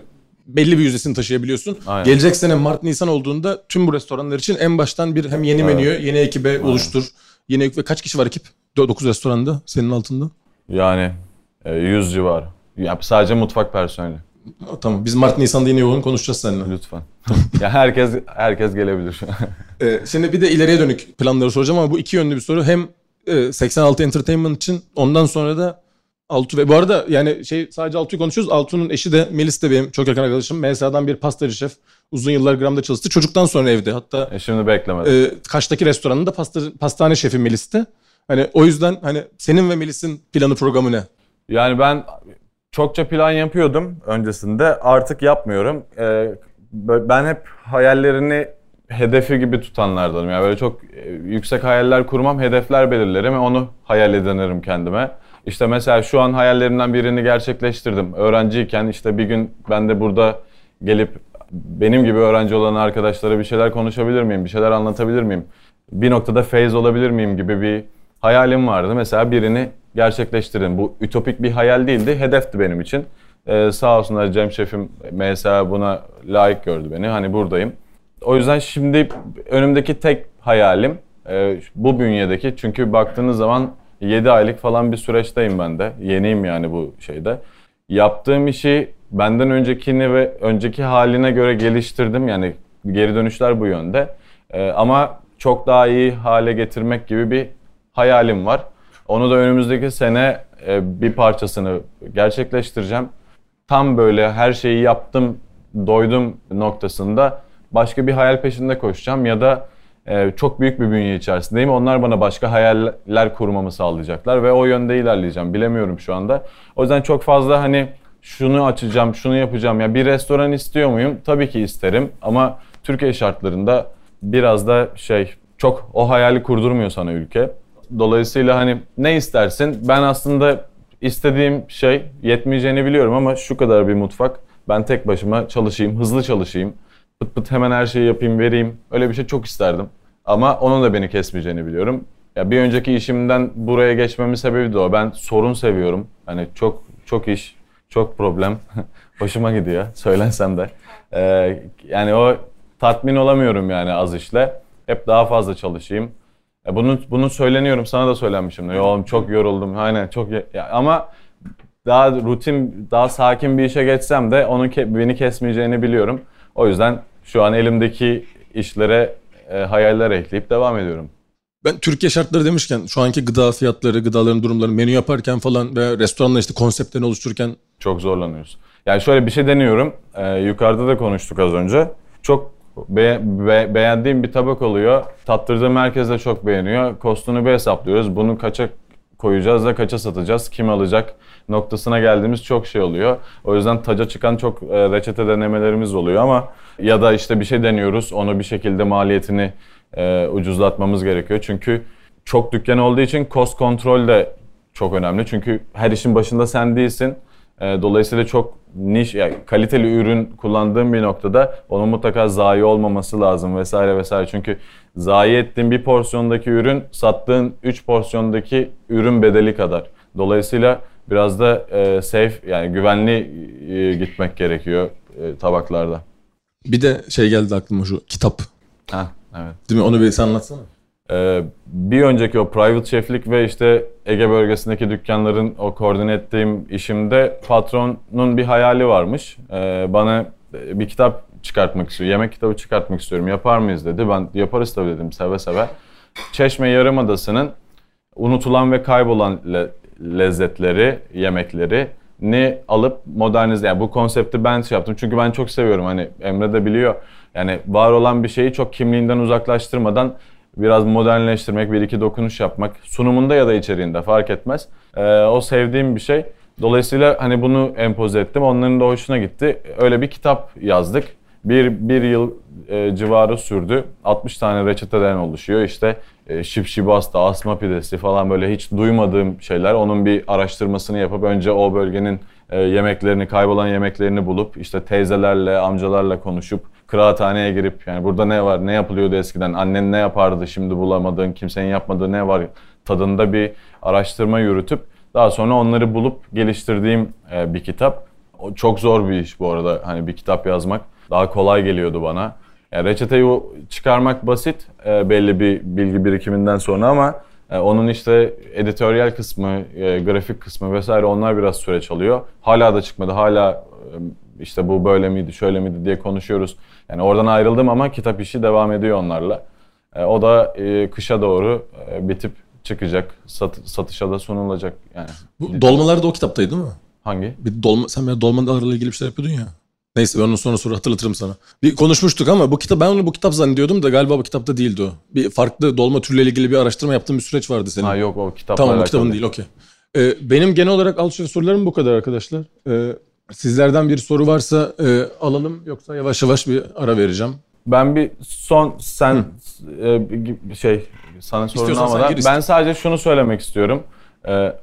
belli bir yüzdesini taşıyabiliyorsun. Aynen. Gelecek sene Mart Nisan olduğunda tüm bu restoranlar için en baştan bir hem yeni menüyü, yeni ekibe oluştur. Yeni ekip ve kaç kişi var ekip? 9 restoranda senin altında. Yani e, 100 civarı. Ya sadece mutfak personeli. Tamam biz Mart Nisan'da yine yoğun konuşacağız seninle. Lütfen. ya herkes herkes gelebilir. Ee, şimdi bir de ileriye dönük planları soracağım ama bu iki yönlü bir soru. Hem e, 86 Entertainment için ondan sonra da Altu ve bu arada yani şey sadece Altu'yu konuşuyoruz. Altu'nun eşi de Melis de benim çok yakın arkadaşım. MSA'dan bir pastacı şef. Uzun yıllar Gram'da çalıştı. Çocuktan sonra evde. Hatta e şimdi beklemedim. e, Kaş'taki restoranında pasta, pastane şefi Melis'ti. Hani o yüzden hani senin ve Melis'in planı programı ne? Yani ben çokça plan yapıyordum öncesinde. Artık yapmıyorum. Ee, ben hep hayallerini hedefi gibi tutanlardanım. Yani böyle çok e, yüksek hayaller kurmam, hedefler belirlerim ve onu hayal edinirim kendime. İşte mesela şu an hayallerimden birini gerçekleştirdim. Öğrenciyken işte bir gün ben de burada gelip benim gibi öğrenci olan arkadaşlara bir şeyler konuşabilir miyim, bir şeyler anlatabilir miyim? Bir noktada feyz olabilir miyim gibi bir hayalim vardı. Mesela birini gerçekleştirdim. Bu ütopik bir hayal değildi, hedefti benim için. Ee, sağ olsunlar Cem Şefim mesela buna layık gördü beni. Hani buradayım. O yüzden şimdi önümdeki tek hayalim e, bu bünyedeki. Çünkü baktığınız zaman 7 aylık falan bir süreçteyim ben de. Yeniyim yani bu şeyde. Yaptığım işi benden öncekini ve önceki haline göre geliştirdim. Yani geri dönüşler bu yönde. Ee, ama çok daha iyi hale getirmek gibi bir hayalim var. Onu da önümüzdeki sene e, bir parçasını gerçekleştireceğim. Tam böyle her şeyi yaptım, doydum noktasında başka bir hayal peşinde koşacağım ya da e, çok büyük bir bünye içerisindeyim. Onlar bana başka hayaller kurmamı sağlayacaklar ve o yönde ilerleyeceğim. Bilemiyorum şu anda. O yüzden çok fazla hani şunu açacağım, şunu yapacağım. Ya bir restoran istiyor muyum? Tabii ki isterim ama Türkiye şartlarında biraz da şey çok o hayali kurdurmuyor sana ülke. Dolayısıyla hani ne istersin? Ben aslında istediğim şey yetmeyeceğini biliyorum ama şu kadar bir mutfak. Ben tek başıma çalışayım, hızlı çalışayım. Pıt pıt hemen her şeyi yapayım, vereyim. Öyle bir şey çok isterdim. Ama onun da beni kesmeyeceğini biliyorum. Ya bir önceki işimden buraya geçmemin sebebi de o. Ben sorun seviyorum. Hani çok çok iş, çok problem. Hoşuma gidiyor söylensem de. Ee, yani o tatmin olamıyorum yani az işle. Hep daha fazla çalışayım. E bunu bunu söyleniyorum sana da söylenmişim. Ya oğlum çok yoruldum. Aynen çok ya, ama daha rutin, daha sakin bir işe geçsem de onun ke- beni kesmeyeceğini biliyorum. O yüzden şu an elimdeki işlere e, hayaller ekleyip devam ediyorum. Ben Türkiye şartları demişken şu anki gıda fiyatları, gıdaların durumları, menü yaparken falan ve restoranla işte konseptlerini oluştururken Çok zorlanıyoruz. Yani şöyle bir şey deniyorum. Ee, yukarıda da konuştuk az önce. Çok be- be- beğendiğim bir tabak oluyor. Tattırdığım herkes de çok beğeniyor. Kostunu bir hesaplıyoruz. Bunu kaça koyacağız da kaça satacağız, kim alacak noktasına geldiğimiz çok şey oluyor. O yüzden taca çıkan çok e, reçete denemelerimiz oluyor ama ya da işte bir şey deniyoruz, onu bir şekilde maliyetini e, ucuzlatmamız gerekiyor. Çünkü çok dükkan olduğu için cost kontrol de çok önemli. Çünkü her işin başında sen değilsin. E, Dolayısıyla çok niş, yani kaliteli ürün kullandığın bir noktada onun mutlaka zayi olmaması lazım vesaire vesaire. Çünkü zayi ettiğin bir porsiyondaki ürün sattığın 3 porsiyondaki ürün bedeli kadar. Dolayısıyla biraz da e, safe yani güvenli e, gitmek gerekiyor e, tabaklarda. bir de şey geldi aklıma şu kitap. Ha, evet. Değil mi? Onu bir sen anlatsana. Ee, bir önceki o private chef'lik ve işte Ege bölgesindeki dükkanların o koordine ettiğim işimde patronun bir hayali varmış. Ee, bana bir kitap çıkartmak istiyor, yemek kitabı çıkartmak istiyorum. Yapar mıyız dedi. Ben yaparız tabii dedim seve seve. Çeşme Yarımadası'nın unutulan ve kaybolan le- lezzetleri, yemekleri ni alıp modernize yani bu konsepti ben şey yaptım çünkü ben çok seviyorum hani Emre de biliyor yani var olan bir şeyi çok kimliğinden uzaklaştırmadan biraz modernleştirmek bir iki dokunuş yapmak sunumunda ya da içeriğinde fark etmez Ee, o sevdiğim bir şey dolayısıyla hani bunu empoze ettim onların da hoşuna gitti öyle bir kitap yazdık bir, bir yıl e, civarı sürdü. 60 tane reçeteden oluşuyor. İşte e, şipşibasta, asma pidesi falan böyle hiç duymadığım şeyler. Onun bir araştırmasını yapıp önce o bölgenin e, yemeklerini, kaybolan yemeklerini bulup işte teyzelerle, amcalarla konuşup kıraathaneye girip yani burada ne var, ne yapılıyordu eskiden, annen ne yapardı şimdi bulamadığın, kimsenin yapmadığı ne var tadında bir araştırma yürütüp daha sonra onları bulup geliştirdiğim e, bir kitap. O çok zor bir iş bu arada hani bir kitap yazmak. Daha kolay geliyordu bana. Yani reçeteyi çıkarmak basit e, belli bir bilgi birikiminden sonra ama e, onun işte editoryal kısmı, grafik kısmı vesaire onlar biraz süreç alıyor. Hala da çıkmadı. Hala işte bu böyle miydi, şöyle miydi diye konuşuyoruz. Yani oradan ayrıldım ama kitap işi devam ediyor onlarla. E, o da e, kışa doğru e, bitip çıkacak. Sat- satışa da sunulacak yani. Bu dolmalar da o kitaptaydı değil mi? Hangi? Bir dolma, sen böyle dolmalarla ilgili bir şeyler yapıyordun ya. Neyse ben onu sonra sonra hatırlatırım sana. Bir konuşmuştuk ama bu kitap ben onu bu kitap zannediyordum da galiba bu kitapta değildi o. Bir farklı dolma türleriyle ilgili bir araştırma yaptığın bir süreç vardı senin. Ha yok o kitapla Tamam bu alakalı kitabın değil okey. Ee, benim genel olarak Alçı sorularım bu kadar arkadaşlar. Ee, sizlerden bir soru varsa e, alalım yoksa yavaş yavaş bir ara vereceğim. Ben bir son sen e, şey sana sorun almadan ben sadece şunu söylemek istiyorum. E,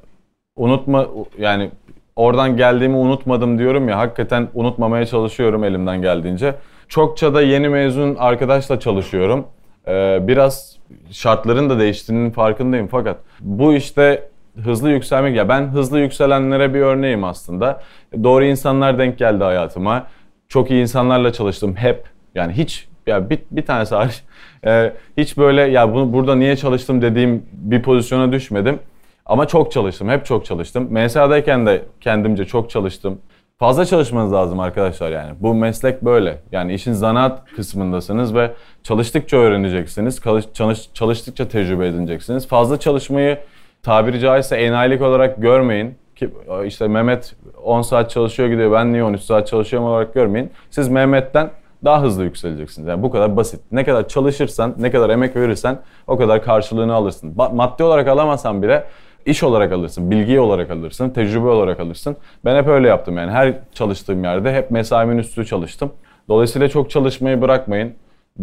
unutma yani oradan geldiğimi unutmadım diyorum ya hakikaten unutmamaya çalışıyorum elimden geldiğince. Çokça da yeni mezun arkadaşla çalışıyorum. E, biraz şartların da değiştiğinin farkındayım fakat bu işte hızlı yükselmek ya ben hızlı yükselenlere bir örneğim aslında. Doğru insanlar denk geldi hayatıma. Çok iyi insanlarla çalıştım hep. Yani hiç ya bir, bir tanesi hariç e, hiç böyle ya bunu burada niye çalıştım dediğim bir pozisyona düşmedim. Ama çok çalıştım. Hep çok çalıştım. MSA'dayken de kendimce çok çalıştım. Fazla çalışmanız lazım arkadaşlar yani. Bu meslek böyle. Yani işin zanaat kısmındasınız ve çalıştıkça öğreneceksiniz. Çalış, çalış- çalıştıkça tecrübe edineceksiniz. Fazla çalışmayı tabiri caizse enayilik olarak görmeyin. Ki işte Mehmet 10 saat çalışıyor gidiyor ben niye 13 saat çalışıyorum olarak görmeyin. Siz Mehmet'ten daha hızlı yükseleceksiniz. Yani bu kadar basit. Ne kadar çalışırsan, ne kadar emek verirsen o kadar karşılığını alırsın. Maddi olarak alamasan bile iş olarak alırsın, bilgi olarak alırsın, tecrübe olarak alırsın. Ben hep öyle yaptım yani. Her çalıştığım yerde hep mesaimin üstü çalıştım. Dolayısıyla çok çalışmayı bırakmayın.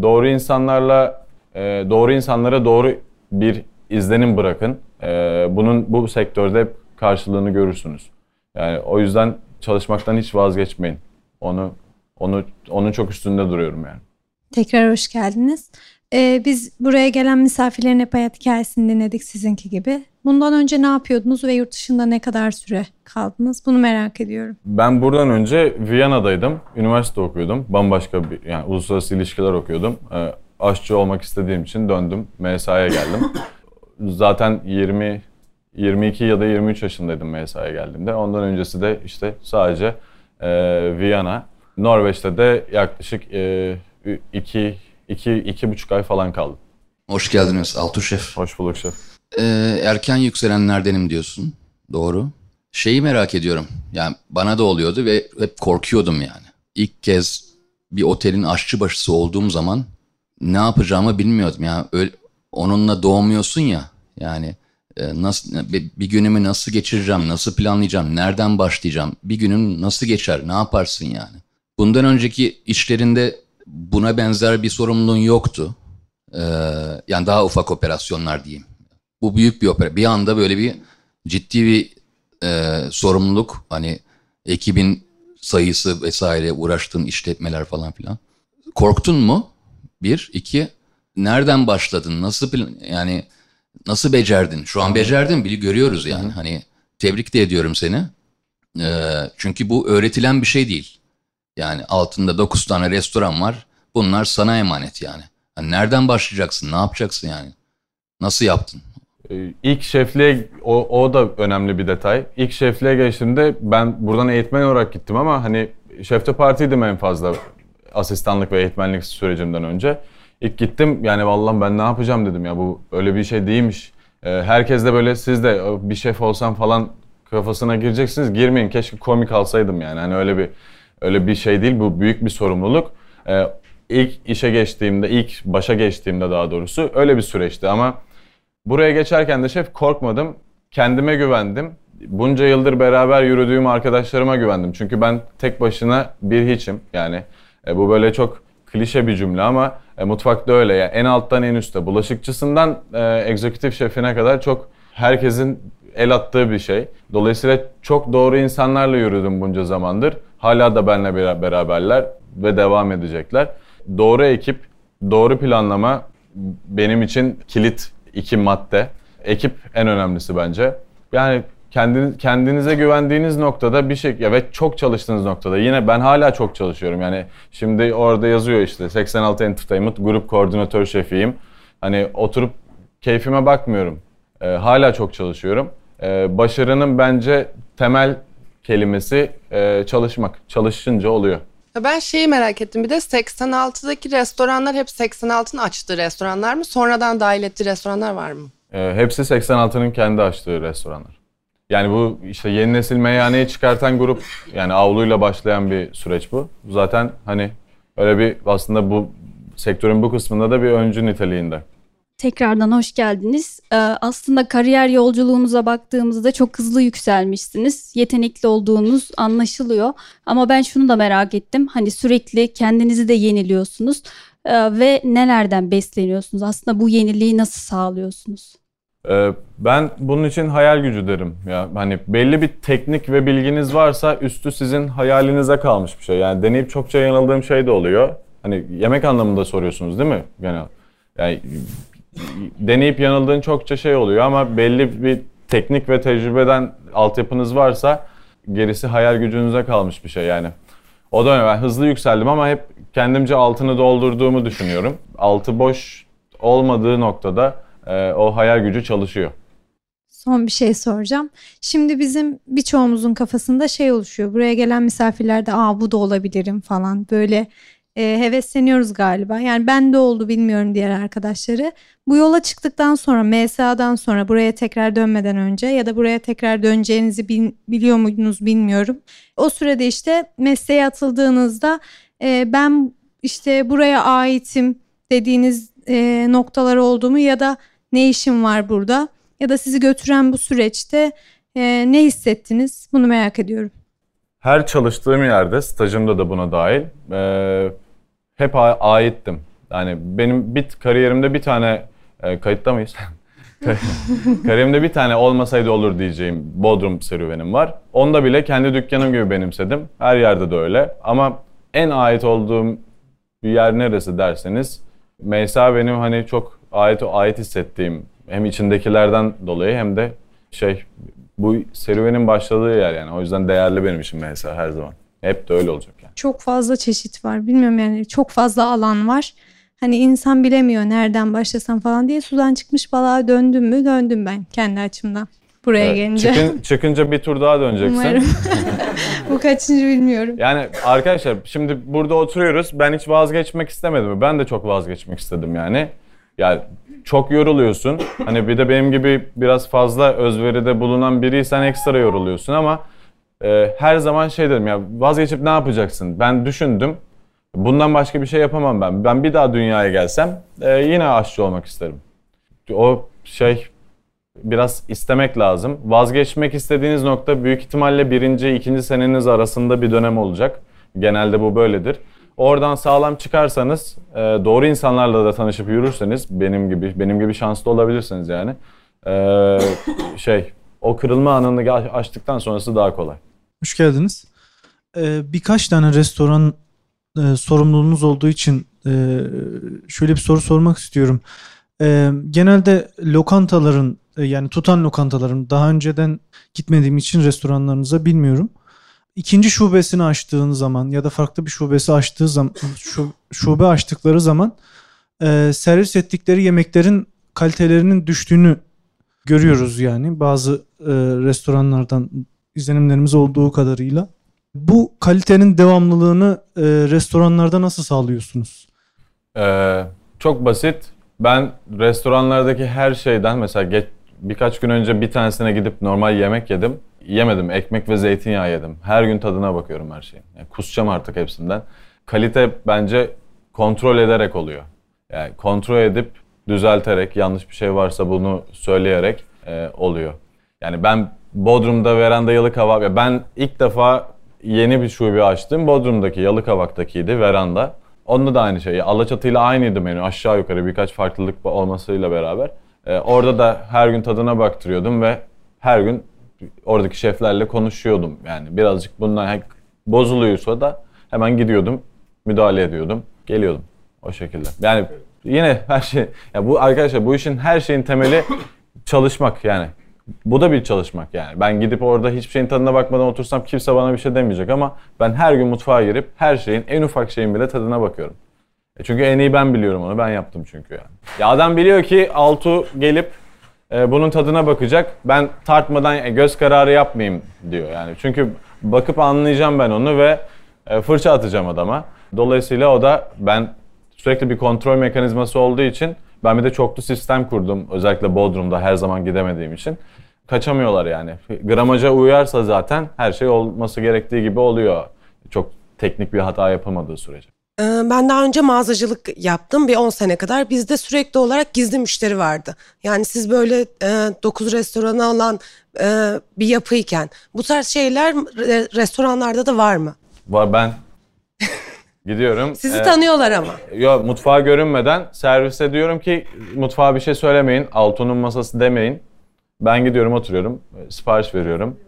Doğru insanlarla, e, doğru insanlara doğru bir izlenim bırakın. E, bunun bu sektörde hep karşılığını görürsünüz. Yani o yüzden çalışmaktan hiç vazgeçmeyin. Onu onu onun çok üstünde duruyorum yani. Tekrar hoş geldiniz. Ee, biz buraya gelen misafirlerin hep hayat hikayesini dinledik sizinki gibi. Bundan önce ne yapıyordunuz ve yurt dışında ne kadar süre kaldınız? Bunu merak ediyorum. Ben buradan önce Viyana'daydım. Üniversite okuyordum. Bambaşka bir yani uluslararası ilişkiler okuyordum. Ee, aşçı olmak istediğim için döndüm. MSA'ya geldim. Zaten 20 22 ya da 23 yaşındaydım MSA'ya geldiğimde. Ondan öncesi de işte sadece e, Viyana. Norveç'te de yaklaşık e, iki, iki, iki buçuk ay falan kaldım. Hoş geldiniz Altuğ Şef. Hoş bulduk şef. Ee, erken yükselenlerdenim diyorsun. Doğru. Şeyi merak ediyorum. Yani bana da oluyordu ve hep korkuyordum yani. İlk kez bir otelin aşçıbaşısı olduğum zaman ne yapacağımı bilmiyordum. Yani öyle, onunla doğmuyorsun ya. Yani e, nasıl bir, günümü nasıl geçireceğim, nasıl planlayacağım, nereden başlayacağım, bir günün nasıl geçer, ne yaparsın yani. Bundan önceki işlerinde buna benzer bir sorumluluğun yoktu. Ee, yani daha ufak operasyonlar diyeyim. Bu büyük bir opera. Bir anda böyle bir ciddi bir e, sorumluluk. Hani ekibin sayısı vesaire uğraştığın işletmeler falan filan. Korktun mu? Bir. iki nereden başladın? Nasıl yani nasıl becerdin? Şu an becerdin bili görüyoruz yani. Hani tebrik de ediyorum seni. Ee, çünkü bu öğretilen bir şey değil. Yani altında 9 tane restoran var. Bunlar sana emanet yani. yani. Nereden başlayacaksın? Ne yapacaksın yani? Nasıl yaptın? Ee, İlk şefliğe, o, o da önemli bir detay. İlk şefliğe geçtiğimde ben buradan eğitmen olarak gittim ama hani şefte partiydim en fazla asistanlık ve eğitmenlik sürecimden önce. İlk gittim yani vallahi ben ne yapacağım dedim ya bu öyle bir şey değilmiş. Ee, herkes de böyle siz de bir şef olsam falan kafasına gireceksiniz. Girmeyin keşke komik alsaydım yani. Hani öyle bir öyle bir şey değil bu büyük bir sorumluluk. Ee, ilk işe geçtiğimde, ilk başa geçtiğimde daha doğrusu öyle bir süreçti ama buraya geçerken de şef korkmadım. Kendime güvendim. Bunca yıldır beraber yürüdüğüm arkadaşlarıma güvendim. Çünkü ben tek başına bir hiçim. Yani e, bu böyle çok klişe bir cümle ama e, mutfakta öyle. Yani en alttan en üste. Bulaşıkçısından e, egzekutif şefine kadar çok herkesin el attığı bir şey. Dolayısıyla çok doğru insanlarla yürüdüm bunca zamandır. Hala da benimle bera- beraberler ve devam edecekler. Doğru ekip, doğru planlama benim için kilit iki madde. Ekip en önemlisi bence. Yani kendiniz, kendinize güvendiğiniz noktada bir şey ya ve çok çalıştığınız noktada yine ben hala çok çalışıyorum. Yani şimdi orada yazıyor işte 86 Entertainment grup koordinatör şefiyim. Hani oturup keyfime bakmıyorum. Ee, hala çok çalışıyorum. Ee, başarının bence temel kelimesi e, çalışmak. Çalışınca oluyor. Ben şeyi merak ettim bir de 86'daki restoranlar hep 86'ın açtığı restoranlar mı? Sonradan dahil ettiği restoranlar var mı? Ee, hepsi 86'nın kendi açtığı restoranlar. Yani bu işte yeni nesil meyhaneyi çıkartan grup yani avluyla başlayan bir süreç bu. Zaten hani öyle bir aslında bu sektörün bu kısmında da bir öncü niteliğinde. Tekrardan hoş geldiniz. Ee, aslında kariyer yolculuğunuza baktığımızda çok hızlı yükselmişsiniz. Yetenekli olduğunuz anlaşılıyor. Ama ben şunu da merak ettim. Hani sürekli kendinizi de yeniliyorsunuz. Ee, ve nelerden besleniyorsunuz? Aslında bu yeniliği nasıl sağlıyorsunuz? Ee, ben bunun için hayal gücü derim. Ya hani belli bir teknik ve bilginiz varsa üstü sizin hayalinize kalmış bir şey. Yani deneyip çokça yanıldığım şey de oluyor. Hani yemek anlamında soruyorsunuz değil mi? Yani, yani deneyip yanıldığın çokça şey oluyor ama belli bir teknik ve tecrübeden altyapınız varsa gerisi hayal gücünüze kalmış bir şey yani. O öyle. Ben hızlı yükseldim ama hep kendimce altını doldurduğumu düşünüyorum. Altı boş olmadığı noktada e, o hayal gücü çalışıyor. Son bir şey soracağım. Şimdi bizim birçoğumuzun kafasında şey oluşuyor. Buraya gelen misafirlerde aa bu da olabilirim falan böyle e, hevesleniyoruz galiba. Yani ben de oldu bilmiyorum diğer arkadaşları. Bu yola çıktıktan sonra MSA'dan sonra buraya tekrar dönmeden önce ya da buraya tekrar döneceğinizi bil- biliyor muydunuz bilmiyorum. O sürede işte mesleğe atıldığınızda e, ben işte buraya aitim dediğiniz e, noktalar oldu mu ya da ne işim var burada ya da sizi götüren bu süreçte e, ne hissettiniz bunu merak ediyorum. Her çalıştığım yerde, stajımda da buna dahil, e, hep a- aittim. Yani benim bit kariyerimde bir tane e, kayıtta mıyız? kariyerimde bir tane olmasaydı olur diyeceğim Bodrum serüvenim var. Onda bile kendi dükkanım gibi benimsedim. Her yerde de öyle. Ama en ait olduğum bir yer neresi derseniz Meysa benim hani çok ait ait hissettiğim hem içindekilerden dolayı hem de şey bu serüvenin başladığı yer yani. O yüzden değerli benim için Meysa her zaman. Hep de öyle olacak yani. Çok fazla çeşit var. Bilmiyorum yani çok fazla alan var. Hani insan bilemiyor nereden başlasam falan diye sudan çıkmış balığa döndüm mü döndüm ben kendi açımdan. Buraya Evet, gelince. çıkın- çıkınca bir tur daha döneceksin. Umarım. Bu kaçıncı bilmiyorum. Yani arkadaşlar şimdi burada oturuyoruz. Ben hiç vazgeçmek istemedim. Ben de çok vazgeçmek istedim yani. Yani çok yoruluyorsun. Hani bir de benim gibi biraz fazla özveride bulunan biriysen ekstra yoruluyorsun ama e, her zaman şey dedim ya vazgeçip ne yapacaksın? Ben düşündüm. Bundan başka bir şey yapamam ben. Ben bir daha dünyaya gelsem e, yine aşçı olmak isterim. O şey biraz istemek lazım. Vazgeçmek istediğiniz nokta büyük ihtimalle birinci, ikinci seneniz arasında bir dönem olacak. Genelde bu böyledir. Oradan sağlam çıkarsanız, e, doğru insanlarla da tanışıp yürürseniz, benim gibi benim gibi şanslı olabilirsiniz yani. E, şey, o kırılma anını açtıktan sonrası daha kolay. Hoş geldiniz. Ee, birkaç tane restoran e, sorumluluğunuz olduğu için e, şöyle bir soru sormak istiyorum. E, genelde lokantaların e, yani tutan lokantaların daha önceden gitmediğim için restoranlarınıza bilmiyorum. İkinci şubesini açtığın zaman ya da farklı bir şubesi açtığı zaman şu, şube açtıkları zaman e, servis ettikleri yemeklerin kalitelerinin düştüğünü görüyoruz yani bazı e, restoranlardan izlenimlerimiz olduğu kadarıyla. Bu kalitenin devamlılığını e, restoranlarda nasıl sağlıyorsunuz? Ee, çok basit. Ben restoranlardaki her şeyden mesela geç, birkaç gün önce bir tanesine gidip normal yemek yedim. Yemedim. Ekmek ve zeytinyağı yedim. Her gün tadına bakıyorum her şeyin. Yani kusacağım artık hepsinden. Kalite bence kontrol ederek oluyor. Yani kontrol edip düzelterek, yanlış bir şey varsa bunu söyleyerek e, oluyor. Yani ben Bodrum'da veranda Yalıkavak, ya ben ilk defa yeni bir şube açtım. Bodrum'daki Yalıkavak'takiydi veranda. Onda da aynı şey. Alaçatı'yla aynıydı menü. Aşağı yukarı birkaç farklılık olmasıyla beraber. Ee, orada da her gün tadına baktırıyordum ve her gün oradaki şeflerle konuşuyordum. Yani birazcık bundan bozuluyorsa da hemen gidiyordum, müdahale ediyordum, geliyordum o şekilde. Yani yine her şey, ya bu arkadaşlar bu işin her şeyin temeli çalışmak yani. Bu da bir çalışmak yani. Ben gidip orada hiçbir şeyin tadına bakmadan otursam kimse bana bir şey demeyecek ama ben her gün mutfağa girip her şeyin en ufak şeyin bile tadına bakıyorum. E çünkü en iyi ben biliyorum onu. Ben yaptım çünkü yani. Ya adam biliyor ki Altu gelip e, bunun tadına bakacak. Ben tartmadan e, göz kararı yapmayayım diyor yani. Çünkü bakıp anlayacağım ben onu ve e, fırça atacağım adama. Dolayısıyla o da ben sürekli bir kontrol mekanizması olduğu için ben bir de çoklu sistem kurdum. Özellikle Bodrum'da her zaman gidemediğim için. Kaçamıyorlar yani. Gramaja uyarsa zaten her şey olması gerektiği gibi oluyor. Çok teknik bir hata yapamadığı sürece. Ee, Ben daha önce mağazacılık yaptım bir 10 sene kadar. Bizde sürekli olarak gizli müşteri vardı. Yani siz böyle 9 restoranı alan e, bir yapıyken bu tarz şeyler re- restoranlarda da var mı? Var ben gidiyorum. Sizi e, tanıyorlar ama. Yok mutfağa görünmeden servise diyorum ki mutfağa bir şey söylemeyin. Altun'un masası demeyin. Ben gidiyorum oturuyorum. e, Sipariş veriyorum.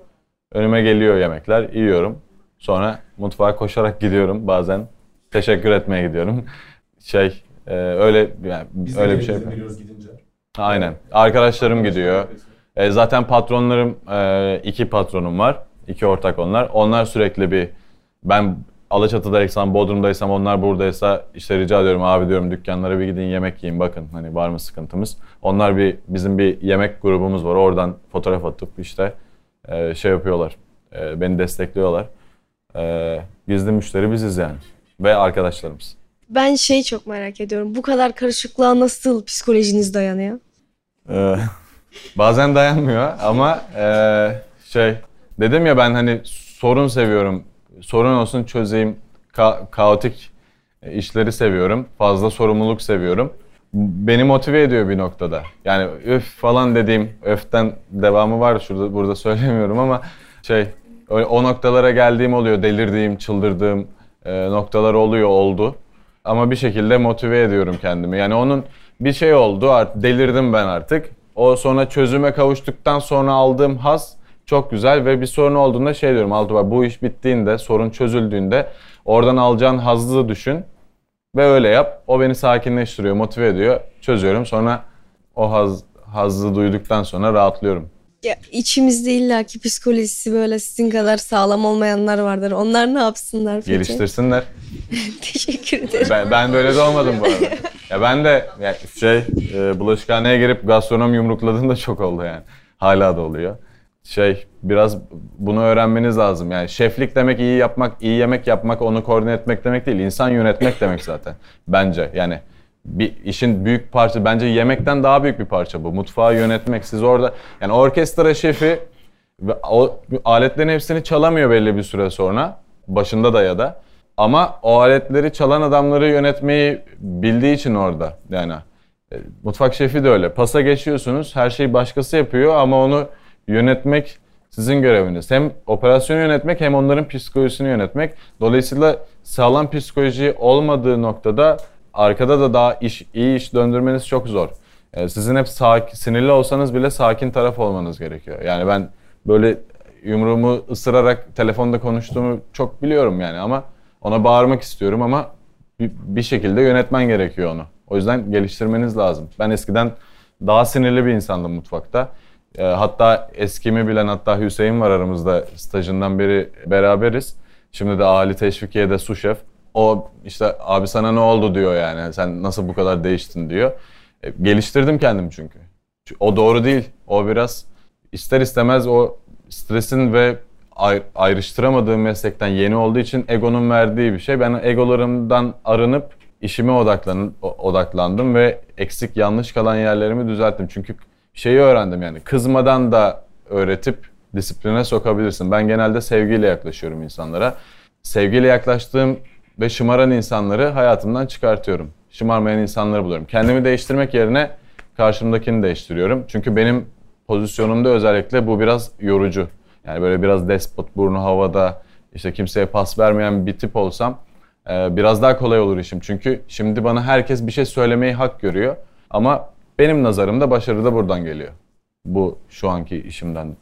Önüme geliyor yemekler. yiyorum. Sonra mutfağa koşarak gidiyorum bazen. Teşekkür etmeye gidiyorum. Şey e, öyle yani öyle bir şey. Aynen. Arkadaşlarım gidiyor. E, zaten patronlarım e, iki patronum var. İki ortak onlar. Onlar sürekli bir ben Alaçatı'daysam, Bodrum'daysam onlar buradaysa işte rica ediyorum abi diyorum dükkanlara bir gidin yemek yiyin bakın hani var mı sıkıntımız. Onlar bir bizim bir yemek grubumuz var oradan fotoğraf atıp işte e, şey yapıyorlar. E, beni destekliyorlar. E, gizli müşteri biziz yani ve arkadaşlarımız. Ben şey çok merak ediyorum. Bu kadar karışıklığa nasıl psikolojiniz dayanıyor? Ee, bazen dayanmıyor ama ee, şey dedim ya ben hani sorun seviyorum. Sorun olsun çözeyim. Ka- kaotik E, işleri seviyorum. Fazla sorumluluk seviyorum. Beni motive ediyor bir noktada. Yani öf falan dediğim öften devamı var şurada burada söylemiyorum ama şey o noktalara geldiğim oluyor. Delirdiğim, çıldırdığım e, noktalar oluyor, oldu. Ama bir şekilde motive ediyorum kendimi. Yani onun bir şey oldu, art, delirdim ben artık. O sonra çözüme kavuştuktan sonra aldığım haz çok güzel ve bir sorun olduğunda şey diyorum Altuğ bu iş bittiğinde, sorun çözüldüğünde oradan alacağın hazzı düşün ve öyle yap. O beni sakinleştiriyor, motive ediyor. Çözüyorum. Sonra o haz, hazzı duyduktan sonra rahatlıyorum. Ya içimizde illaki psikolojisi böyle sizin kadar sağlam olmayanlar vardır. Onlar ne yapsınlar peki? Geliştirsinler. Teşekkür ederim. Ben, ben böyle de olmadım bu arada. Ya ben de ya şey e, bulaşıkhaneye girip gastronom yumrukladığım da çok oldu yani. Hala da oluyor. Şey biraz bunu öğrenmeniz lazım. Yani şeflik demek iyi yapmak, iyi yemek yapmak, onu koordine etmek demek değil. İnsan yönetmek demek zaten. Bence yani bir işin büyük parça bence yemekten daha büyük bir parça bu. Mutfağı yönetmek siz orada yani orkestra şefi o aletlerin hepsini çalamıyor belli bir süre sonra. Başında da ya da. Ama o aletleri çalan adamları yönetmeyi bildiği için orada yani. e, Mutfak şefi de öyle. Pasa geçiyorsunuz. Her şeyi başkası yapıyor ama onu yönetmek sizin göreviniz. Hem operasyonu yönetmek hem onların psikolojisini yönetmek. Dolayısıyla sağlam psikoloji olmadığı noktada arkada da daha iş iyi iş döndürmeniz çok zor. E, Sizin hep sakin, sinirli olsanız bile sakin taraf olmanız gerekiyor. Yani ben böyle yumruğumu ısırarak telefonda konuştuğumu çok biliyorum yani ama ona bağırmak istiyorum ama bir, bir şekilde yönetmen gerekiyor onu. O yüzden geliştirmeniz lazım. Ben eskiden daha sinirli bir insandım mutfakta. E, hatta eskimi bilen hatta Hüseyin var aramızda stajından beri beraberiz. Şimdi de Ali Teşvikiye'de su şef. O işte abi sana ne oldu diyor yani sen nasıl bu kadar değiştin diyor. E, geliştirdim kendim çünkü. O doğru değil. O biraz ister istemez o stresin ve ay- ayrıştıramadığım meslekten yeni olduğu için egonun verdiği bir şey. Ben egolarımdan arınıp işime odaklan odaklandım ve eksik yanlış kalan yerlerimi düzelttim. Çünkü şeyi öğrendim yani kızmadan da öğretip disipline sokabilirsin. Ben genelde sevgiyle yaklaşıyorum insanlara. Sevgiyle yaklaştığım ve şımaran insanları hayatımdan çıkartıyorum. Şımarmayan insanları buluyorum. Kendimi değiştirmek yerine karşımdakini değiştiriyorum. Çünkü benim pozisyonumda özellikle bu biraz yorucu. Yani böyle biraz despot, burnu havada, işte kimseye pas vermeyen bir tip olsam e, biraz daha kolay olur işim. Çünkü şimdi bana herkes bir şey söylemeyi hak görüyor. Ama benim nazarımda başarı da buradan geliyor. Bu şu anki işimden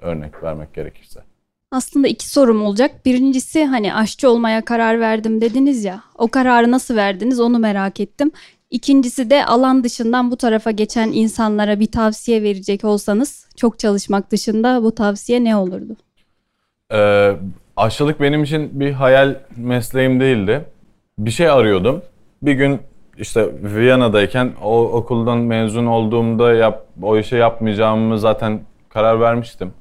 örnek vermek gerekirse. Aslında iki sorum olacak. Birincisi hani aşçı olmaya karar verdim dediniz ya. O kararı nasıl verdiniz onu merak ettim. İkincisi de alan dışından bu tarafa geçen insanlara bir tavsiye verecek olsanız çok çalışmak dışında bu tavsiye ne olurdu? Ee, aşçılık benim için bir hayal mesleğim değildi. Bir şey arıyordum. Bir gün işte Viyana'dayken o okuldan mezun olduğumda yap, o işi yapmayacağımı zaten karar vermiştim.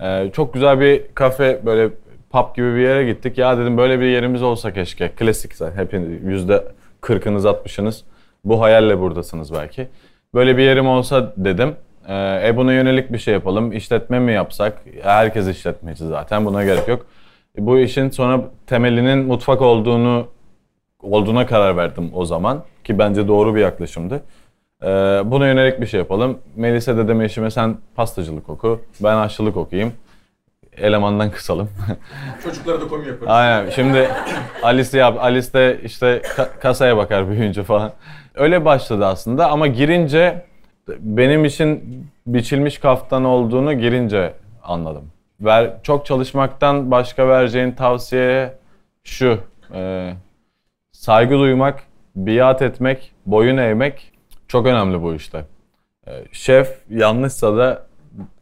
Ee, çok güzel bir kafe böyle pub gibi bir yere gittik. Ya dedim böyle bir yerimiz olsa keşke. Klasik zaten hepiniz yüzde kırkınız altmışınız bu hayalle buradasınız belki. Böyle bir yerim olsa dedim. Ee, e buna yönelik bir şey yapalım. İşletme mi yapsak? Herkes işletmeci zaten buna gerek yok. Bu işin sonra temelinin mutfak olduğunu olduğuna karar verdim o zaman ki bence doğru bir yaklaşımdı. Ee, buna yönelik bir şey yapalım. Melisa dedim eşime sen pastacılık oku, ben aşçılık okuyayım. Elemandan kısalım. Çocuklara da komi yaparız. Aynen. Şimdi Alice yap. Alice de işte ka- kasaya bakar büyüyünce falan. Öyle başladı aslında ama girince benim için biçilmiş kaftan olduğunu girince anladım. Ver, çok çalışmaktan başka vereceğin tavsiye şu. e, saygı duymak, biat etmek, boyun eğmek çok önemli bu işte. E, şef yanlışsa da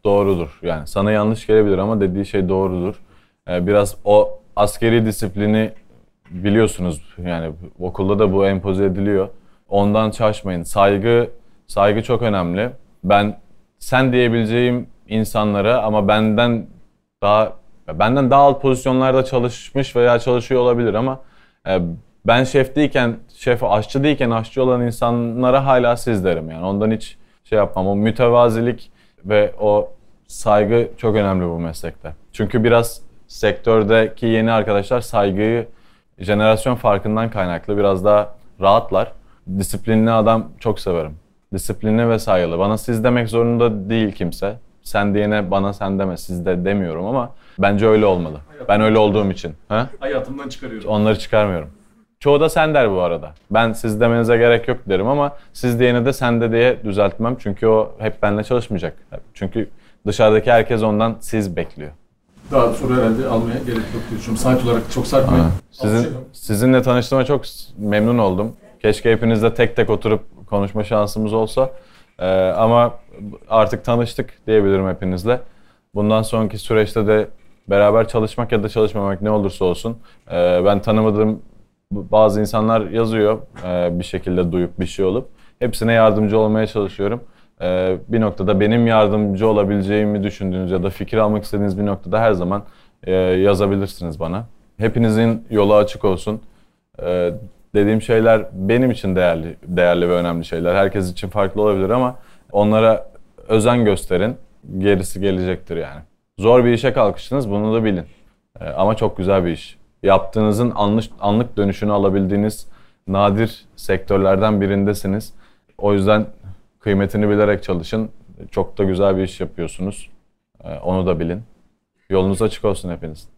doğrudur. Yani sana yanlış gelebilir ama dediği şey doğrudur. Ee, biraz o askeri disiplini biliyorsunuz yani okulda da bu empoze ediliyor. Ondan şaşmayın. Saygı saygı çok önemli. Ben sen diyebileceğim insanlara ama benden daha benden daha alt pozisyonlarda çalışmış veya çalışıyor olabilir ama e, ben şef değilken, şef aşçı değilken aşçı olan insanlara hala siz derim yani. Ondan hiç şey yapmam. O mütevazilik ve o saygı çok önemli bu meslekte. Çünkü biraz sektördeki yeni arkadaşlar saygıyı jenerasyon farkından kaynaklı biraz daha rahatlar. Disiplinli adam çok severim. Disiplinli ve saygılı. Bana siz demek zorunda değil kimse. Sen diyene bana sen deme siz de demiyorum ama bence öyle olmalı. Ben öyle olduğum için. Ha? Hayatımdan çıkarıyorum. Onları çıkarmıyorum. Çoğu da sen der bu arada. Ben siz demenize gerek yok derim ama siz diyene de sen de diye düzeltmem. Çünkü o hep benimle çalışmayacak. Çünkü dışarıdaki herkes ondan siz bekliyor. Daha soru herhalde almaya gerek yok diye düşünüyorum. Saat olarak çok sarkmayın. Sizin, sizinle tanıştığıma çok memnun oldum. Keşke hepinizle tek tek oturup konuşma şansımız olsa. Ee, ama artık tanıştık diyebilirim hepinizle. Bundan sonraki süreçte de beraber çalışmak ya da çalışmamak ne olursa olsun. ee, ben tanımadığım bazı insanlar yazıyor ee, bir şekilde duyup bir şey olup. Hepsine yardımcı olmaya çalışıyorum. Ee, bir noktada benim yardımcı olabileceğimi düşündüğünüz ya da fikir almak istediğiniz bir noktada her zaman e, yazabilirsiniz bana. Hepinizin yolu açık olsun. Ee, dediğim şeyler benim için değerli, değerli ve önemli şeyler. Herkes için farklı olabilir ama onlara özen gösterin. Gerisi gelecektir yani. Zor bir işe kalkıştınız bunu da bilin. Ee, ama çok güzel bir iş. Yaptığınızın anlık, anlık dönüşünü alabildiğiniz nadir sektörlerden birindesiniz. O yüzden kıymetini bilerek çalışın. Çok da güzel bir iş yapıyorsunuz. Ee, onu da bilin. Yolunuz açık olsun hepiniz.